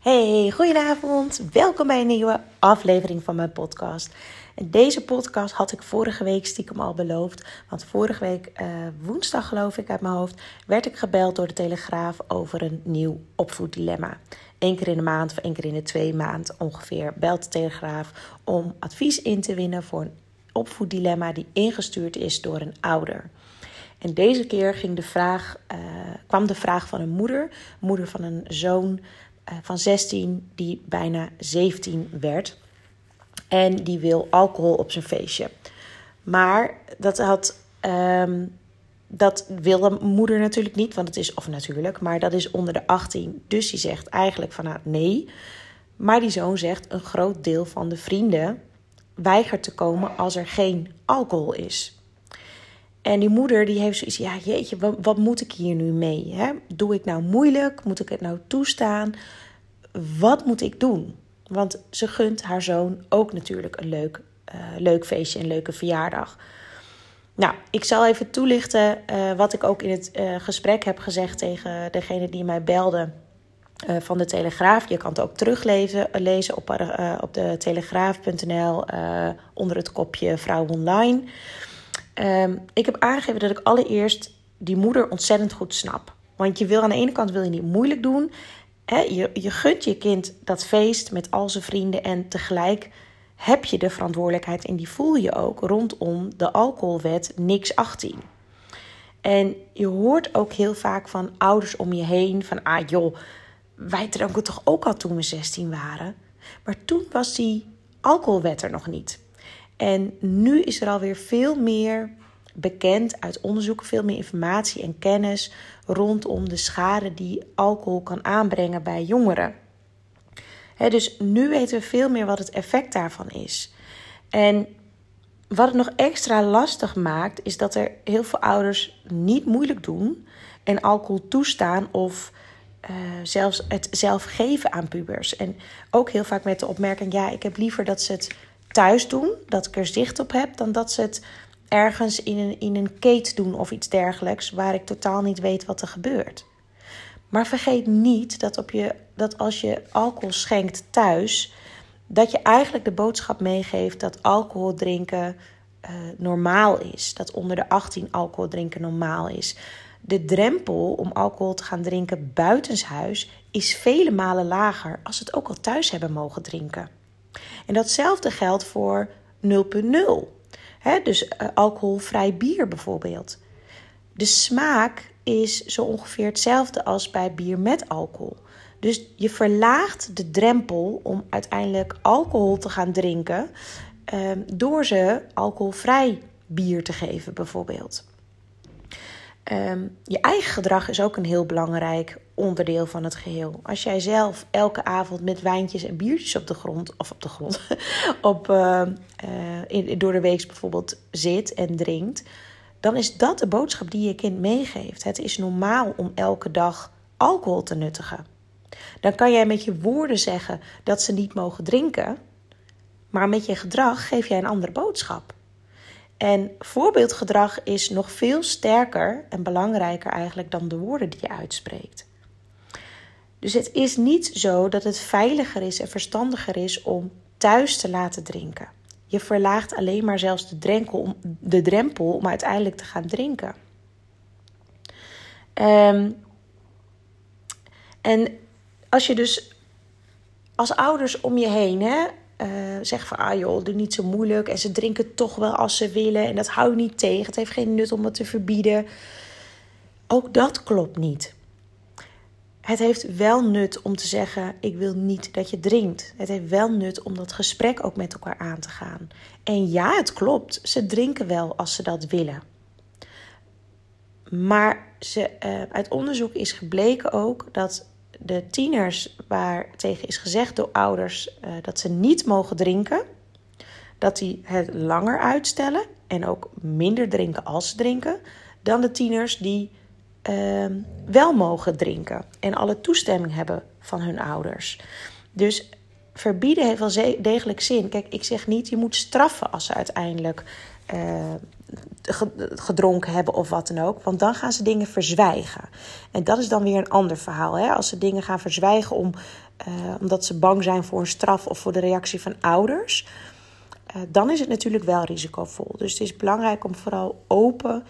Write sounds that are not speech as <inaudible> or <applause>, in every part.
Hey, goedenavond. Welkom bij een nieuwe aflevering van mijn podcast. Deze podcast had ik vorige week stiekem al beloofd. Want vorige week, uh, woensdag geloof ik uit mijn hoofd, werd ik gebeld door de Telegraaf over een nieuw opvoeddilemma. Eén keer in de maand of één keer in de twee maand ongeveer belt de Telegraaf om advies in te winnen voor een opvoeddilemma die ingestuurd is door een ouder. En deze keer ging de vraag, uh, kwam de vraag van een moeder, moeder van een zoon van 16 die bijna 17 werd. En die wil alcohol op zijn feestje. Maar dat had. Um, dat wil de moeder natuurlijk niet, want het is, of natuurlijk, maar dat is onder de 18. Dus die zegt eigenlijk van nou, nee. Maar die zoon zegt een groot deel van de vrienden weigert te komen als er geen alcohol is. En die moeder die heeft zoiets, ja jeetje, wat, wat moet ik hier nu mee? Hè? Doe ik nou moeilijk? Moet ik het nou toestaan? Wat moet ik doen? Want ze gunt haar zoon ook natuurlijk een leuk, uh, leuk feestje, een leuke verjaardag. Nou, ik zal even toelichten uh, wat ik ook in het uh, gesprek heb gezegd tegen degene die mij belde van de Telegraaf. Je kan het ook teruglezen lezen op, op de telegraaf.nl onder het kopje Vrouw Online. Um, ik heb aangegeven dat ik allereerst die moeder ontzettend goed snap. Want je wil aan de ene kant wil je niet moeilijk doen. Hè? Je, je gunt je kind dat feest met al zijn vrienden. En tegelijk heb je de verantwoordelijkheid, en die voel je ook, rondom de alcoholwet niks 18. En je hoort ook heel vaak van ouders om je heen: van ah joh, wij dronken toch ook al toen we 16 waren. Maar toen was die alcoholwet er nog niet. En nu is er alweer veel meer bekend uit onderzoek, veel meer informatie en kennis rondom de schade die alcohol kan aanbrengen bij jongeren. dus nu weten we veel meer wat het effect daarvan is. En wat het nog extra lastig maakt, is dat er heel veel ouders niet moeilijk doen en alcohol toestaan of uh, zelfs het zelf geven aan pubers. En ook heel vaak met de opmerking: ja, ik heb liever dat ze het thuis doen, dat ik er zicht op heb, dan dat ze het ergens in een, in een keet doen of iets dergelijks, waar ik totaal niet weet wat er gebeurt. Maar vergeet niet dat, op je, dat als je alcohol schenkt thuis, dat je eigenlijk de boodschap meegeeft dat alcohol drinken uh, normaal is. Dat onder de 18 alcohol drinken normaal is. De drempel om alcohol te gaan drinken buitenshuis is vele malen lager als het ook al thuis hebben mogen drinken. En datzelfde geldt voor 0.0. Dus uh, alcoholvrij bier bijvoorbeeld. De smaak is zo ongeveer hetzelfde als bij bier met alcohol. Dus je verlaagt de drempel om uiteindelijk alcohol te gaan drinken uh, door ze alcoholvrij bier te geven, bijvoorbeeld. Um, je eigen gedrag is ook een heel belangrijk onderdeel van het geheel. Als jij zelf elke avond met wijntjes en biertjes op de grond, of op de grond, <laughs> op, uh, in, door de week bijvoorbeeld zit en drinkt, dan is dat de boodschap die je kind meegeeft. Het is normaal om elke dag alcohol te nuttigen. Dan kan jij met je woorden zeggen dat ze niet mogen drinken, maar met je gedrag geef jij een andere boodschap. En voorbeeldgedrag is nog veel sterker en belangrijker eigenlijk dan de woorden die je uitspreekt. Dus het is niet zo dat het veiliger is en verstandiger is om thuis te laten drinken. Je verlaagt alleen maar zelfs de drempel om, de drempel om uiteindelijk te gaan drinken. Um, en als je dus als ouders om je heen hè, uh, zeggen van ah joh, doe niet zo moeilijk. En ze drinken toch wel als ze willen. En dat hou je niet tegen. Het heeft geen nut om het te verbieden. Ook dat klopt niet. Het heeft wel nut om te zeggen: Ik wil niet dat je drinkt. Het heeft wel nut om dat gesprek ook met elkaar aan te gaan. En ja, het klopt. Ze drinken wel als ze dat willen. Maar ze, uh, uit onderzoek is gebleken ook dat de tieners waar tegen is gezegd door ouders uh, dat ze niet mogen drinken, dat die het langer uitstellen en ook minder drinken als ze drinken, dan de tieners die uh, wel mogen drinken en alle toestemming hebben van hun ouders. Dus verbieden heeft wel degelijk zin. Kijk, ik zeg niet je moet straffen als ze uiteindelijk gedronken hebben of wat dan ook. Want dan gaan ze dingen verzwijgen. En dat is dan weer een ander verhaal. Hè? Als ze dingen gaan verzwijgen om, omdat ze bang zijn voor een straf of voor de reactie van ouders. dan is het natuurlijk wel risicovol. Dus het is belangrijk om vooral open,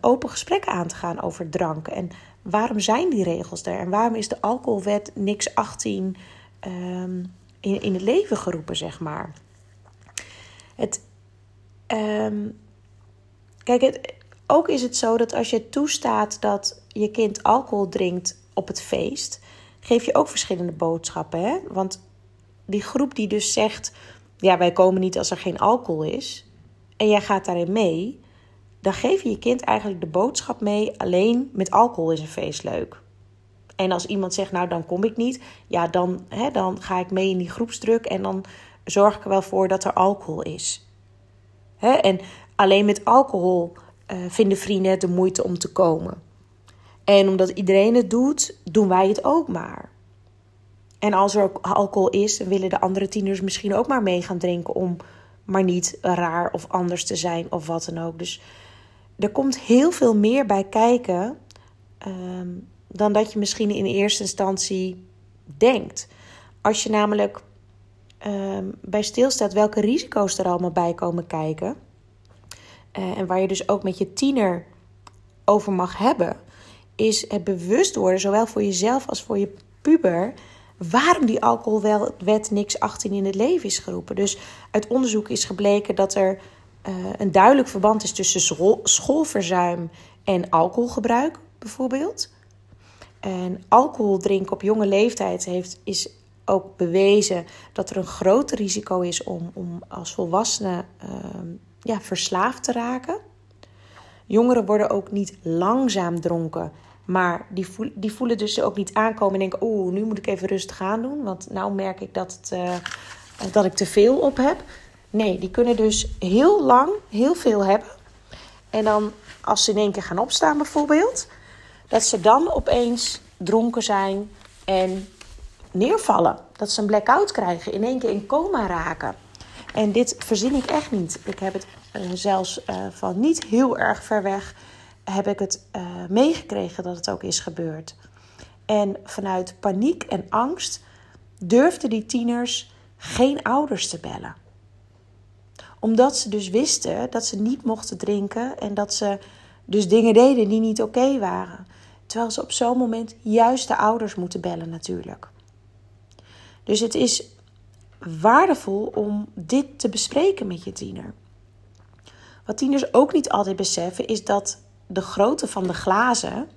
open gesprekken aan te gaan over drank. En waarom zijn die regels er? En waarom is de alcoholwet niks 18 um, in, in het leven geroepen, zeg maar? Het, um, kijk, ook is het zo dat als je toestaat dat je kind alcohol drinkt op het feest, geef je ook verschillende boodschappen. Hè? Want die groep die dus zegt: ja, wij komen niet als er geen alcohol is, en jij gaat daarin mee, dan geef je je kind eigenlijk de boodschap mee: alleen met alcohol is een feest leuk. En als iemand zegt, nou dan kom ik niet, ja, dan, hè, dan ga ik mee in die groepsdruk en dan zorg ik er wel voor dat er alcohol is. Hè? En alleen met alcohol uh, vinden vrienden het de moeite om te komen. En omdat iedereen het doet, doen wij het ook maar. En als er ook alcohol is, willen de andere tieners misschien ook maar mee gaan drinken om maar niet raar of anders te zijn of wat dan ook. Dus er komt heel veel meer bij kijken ehm, dan dat je misschien in eerste instantie denkt. Als je namelijk um, bij stilstaat welke risico's er allemaal bij komen kijken. Uh, en waar je dus ook met je tiener over mag hebben, is het bewust worden, zowel voor jezelf als voor je puber, waarom die alcoholwet niks 18 in het leven is geroepen. Dus uit onderzoek is gebleken dat er uh, een duidelijk verband is tussen school, schoolverzuim en alcoholgebruik, bijvoorbeeld. En alcohol drinken op jonge leeftijd heeft, is ook bewezen dat er een groot risico is om, om als volwassene uh, ja, verslaafd te raken. Jongeren worden ook niet langzaam dronken, maar die, die voelen dus ook niet aankomen en denken: oeh, nu moet ik even rustig aan doen, want nou merk ik dat, het, uh, dat ik te veel op heb. Nee, die kunnen dus heel lang heel veel hebben. En dan als ze in één keer gaan opstaan bijvoorbeeld, dat ze dan opeens dronken zijn en neervallen. Dat ze een blackout krijgen, in één keer in coma raken. En dit verzin ik echt niet. Ik heb het uh, zelfs uh, van niet heel erg ver weg heb ik het uh, meegekregen dat het ook is gebeurd. En vanuit paniek en angst durfden die tieners geen ouders te bellen. Omdat ze dus wisten dat ze niet mochten drinken en dat ze dus dingen deden die niet oké waren. Terwijl ze op zo'n moment juist de ouders moeten bellen natuurlijk. Dus het is waardevol om dit te bespreken met je tiener. Wat tieners ook niet altijd beseffen is dat de grootte van de glazen,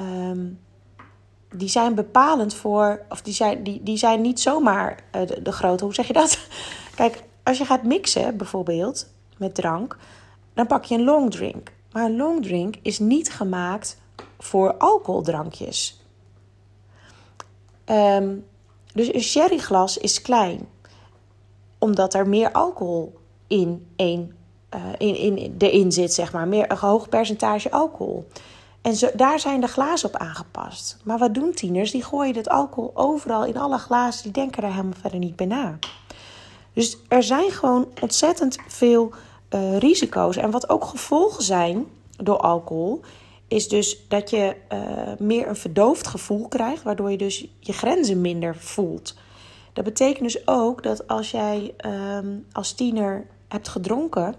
um, die zijn bepalend voor, of die zijn, die, die zijn niet zomaar uh, de, de grootte. Hoe zeg je dat? <laughs> Kijk, als je gaat mixen bijvoorbeeld met drank, dan pak je een long drink. Maar een long drink is niet gemaakt voor alcoholdrankjes. Um, dus een sherryglas is klein, omdat er meer alcohol in, een, uh, in, in, zit, zeg maar. Meer, een hoog percentage alcohol. En zo, daar zijn de glazen op aangepast. Maar wat doen tieners? Die gooien het alcohol overal in alle glazen. Die denken er helemaal verder niet bij na. Dus er zijn gewoon ontzettend veel uh, risico's. En wat ook gevolgen zijn door alcohol, is dus dat je uh, meer een verdoofd gevoel krijgt, waardoor je dus je grenzen minder voelt. Dat betekent dus ook dat als jij um, als tiener hebt gedronken,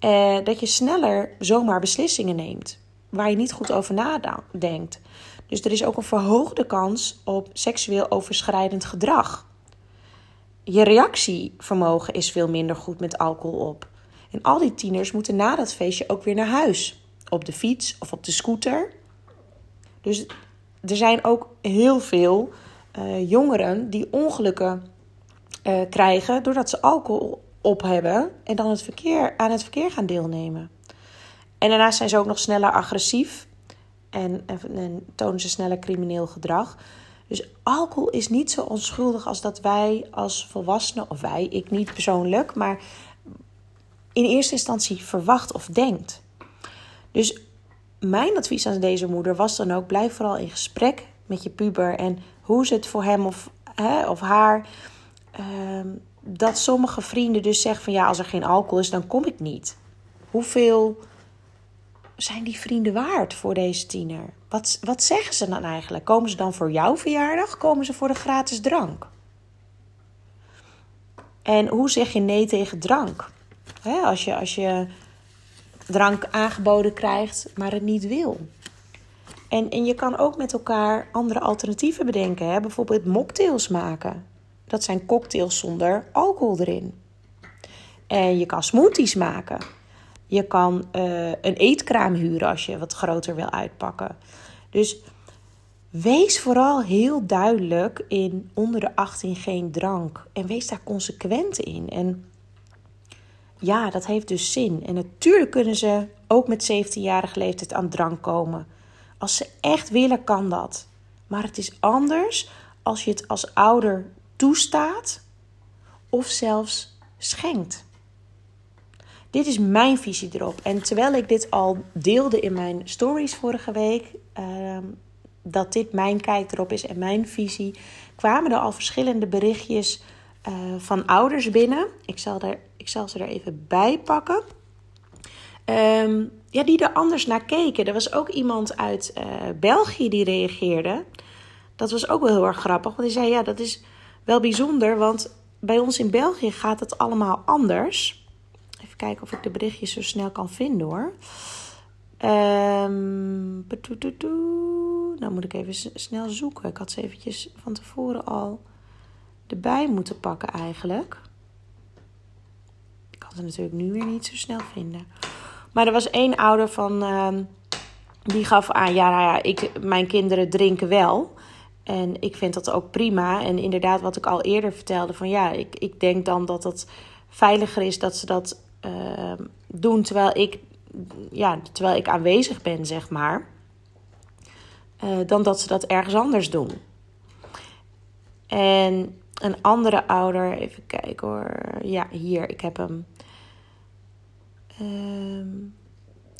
uh, dat je sneller zomaar beslissingen neemt, waar je niet goed over nadenkt. Dus er is ook een verhoogde kans op seksueel overschrijdend gedrag. Je reactievermogen is veel minder goed met alcohol op. En al die tieners moeten na dat feestje ook weer naar huis op de fiets of op de scooter. Dus er zijn ook heel veel uh, jongeren die ongelukken uh, krijgen doordat ze alcohol op hebben en dan het verkeer, aan het verkeer gaan deelnemen. En daarnaast zijn ze ook nog sneller agressief en, en, en tonen ze sneller crimineel gedrag. Dus alcohol is niet zo onschuldig als dat wij als volwassenen, of wij, ik niet persoonlijk, maar in eerste instantie verwacht of denkt. Dus mijn advies aan deze moeder was dan ook: blijf vooral in gesprek met je puber en hoe ze het voor hem of, hè, of haar. Uh, dat sommige vrienden dus zeggen van ja, als er geen alcohol is, dan kom ik niet. Hoeveel zijn die vrienden waard voor deze tiener? Wat, wat zeggen ze dan eigenlijk? Komen ze dan voor jouw verjaardag? Komen ze voor de gratis drank? En hoe zeg je nee tegen drank? als, je, als je drank aangeboden krijgt, maar het niet wil. En, en je kan ook met elkaar andere alternatieven bedenken. Hè? Bijvoorbeeld mocktails maken. Dat zijn cocktails zonder alcohol erin. En je kan smoothies maken. Je kan uh, een eetkraam huren als je wat groter wil uitpakken. Dus wees vooral heel duidelijk in onder de 18 geen drank. En wees daar consequent in. En ja, dat heeft dus zin. En natuurlijk kunnen ze ook met 17-jarige leeftijd aan drank komen. Als ze echt willen, kan dat. Maar het is anders als je het als ouder toestaat of zelfs schenkt. Dit is mijn visie erop. En terwijl ik dit al deelde in mijn stories vorige week, uh, dat dit mijn kijk erop is en mijn visie, kwamen er al verschillende berichtjes uh, van ouders binnen. Ik zal, er, ik zal ze er even bij pakken. Um, ja, die er anders naar keken. Er was ook iemand uit uh, België die reageerde. Dat was ook wel heel erg grappig. Want die zei: Ja, dat is wel bijzonder. Want bij ons in België gaat het allemaal anders. Even kijken of ik de berichtjes zo snel kan vinden hoor. Um, nou moet ik even snel zoeken. Ik had ze eventjes van tevoren al erbij moeten pakken eigenlijk. Kan ze natuurlijk nu weer niet zo snel vinden. Maar er was één ouder van. Uh, die gaf aan: ja, nou ja, ik, mijn kinderen drinken wel. En ik vind dat ook prima. En inderdaad, wat ik al eerder vertelde: van ja, ik, ik denk dan dat het veiliger is dat ze dat uh, doen terwijl ik, ja, terwijl ik aanwezig ben, zeg maar. Uh, dan dat ze dat ergens anders doen. En een andere ouder, even kijken hoor. Ja, hier, ik heb hem. Ehm,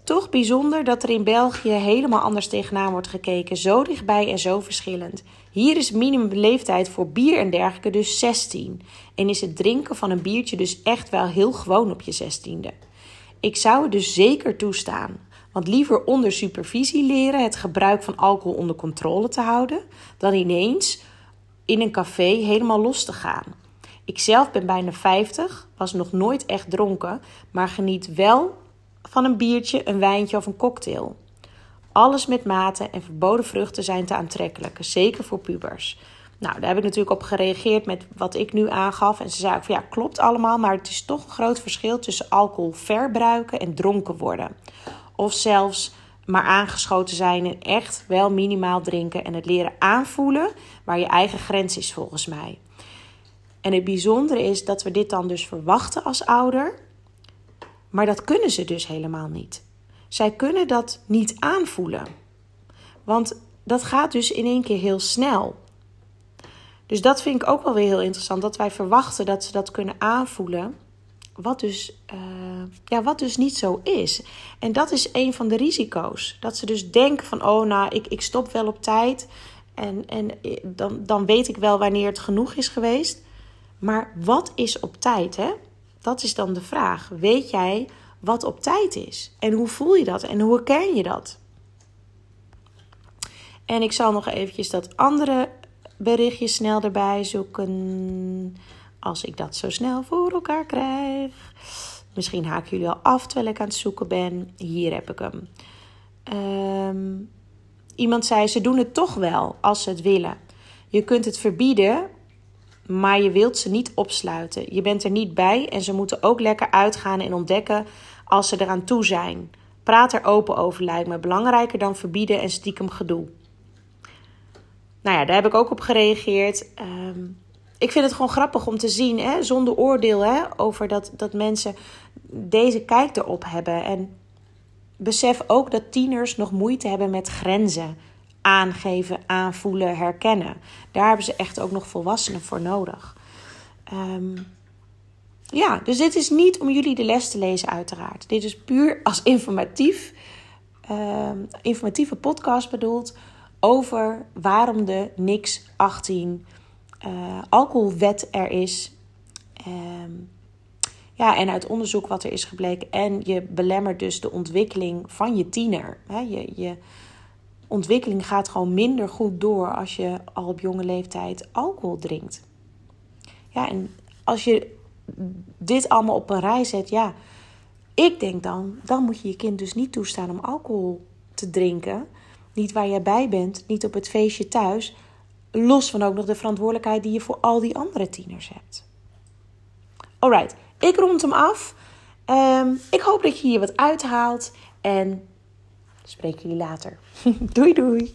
toch bijzonder dat er in België helemaal anders tegenaan wordt gekeken. Zo dichtbij en zo verschillend. Hier is minimumleeftijd voor bier en dergelijke dus 16. En is het drinken van een biertje dus echt wel heel gewoon op je 16e. Ik zou het dus zeker toestaan. Want liever onder supervisie leren het gebruik van alcohol onder controle te houden, dan ineens in een café helemaal los te gaan. Ik zelf ben bijna 50, was nog nooit echt dronken, maar geniet wel van een biertje, een wijntje of een cocktail. Alles met mate en verboden vruchten zijn te aantrekkelijk, zeker voor pubers. Nou, daar heb ik natuurlijk op gereageerd met wat ik nu aangaf. En ze zei ook van ja, klopt allemaal, maar het is toch een groot verschil tussen alcohol verbruiken en dronken worden. Of zelfs maar aangeschoten zijn en echt wel minimaal drinken en het leren aanvoelen waar je eigen grens is volgens mij. En het bijzondere is dat we dit dan dus verwachten als ouder, maar dat kunnen ze dus helemaal niet. Zij kunnen dat niet aanvoelen, want dat gaat dus in één keer heel snel. Dus dat vind ik ook wel weer heel interessant, dat wij verwachten dat ze dat kunnen aanvoelen, wat dus, uh, ja, wat dus niet zo is. En dat is een van de risico's. Dat ze dus denken van, oh nou, ik, ik stop wel op tijd. En, en dan, dan weet ik wel wanneer het genoeg is geweest. Maar wat is op tijd, hè? Dat is dan de vraag. Weet jij wat op tijd is? En hoe voel je dat? En hoe herken je dat? En ik zal nog eventjes dat andere berichtje snel erbij zoeken. Als ik dat zo snel voor elkaar krijg. Misschien haken jullie al af terwijl ik aan het zoeken ben. Hier heb ik hem. Um, iemand zei: ze doen het toch wel als ze het willen. Je kunt het verbieden, maar je wilt ze niet opsluiten. Je bent er niet bij en ze moeten ook lekker uitgaan en ontdekken als ze eraan toe zijn. Praat er open over lijkt me belangrijker dan verbieden en stiekem gedoe. Nou ja, daar heb ik ook op gereageerd. Um, ik vind het gewoon grappig om te zien, hè, zonder oordeel, hè, over dat, dat mensen deze kijk erop hebben. En besef ook dat tieners nog moeite hebben met grenzen aangeven, aanvoelen, herkennen. Daar hebben ze echt ook nog volwassenen voor nodig. Um, ja, dus dit is niet om jullie de les te lezen, uiteraard. Dit is puur als informatief, um, informatieve podcast bedoeld over waarom de NIX 18 uh, alcoholwet er is. Ehm, ja, en uit onderzoek wat er is gebleken. En je belemmert dus de ontwikkeling van je tiener. je, je ontwikkeling gaat gewoon minder goed door als je al op jonge leeftijd alcohol drinkt. Ja, en als je dit allemaal op een rij zet, ja, ik denk dan, dan moet je je kind dus niet toestaan om alcohol te drinken. Niet waar jij bij bent, niet op het feestje thuis. Los van ook nog de verantwoordelijkheid die je voor al die andere tieners hebt. Alright, ik rond hem af. Ehm, ik hoop dat je hier wat uithaalt. En spreek jullie later. <laughs> doei doei.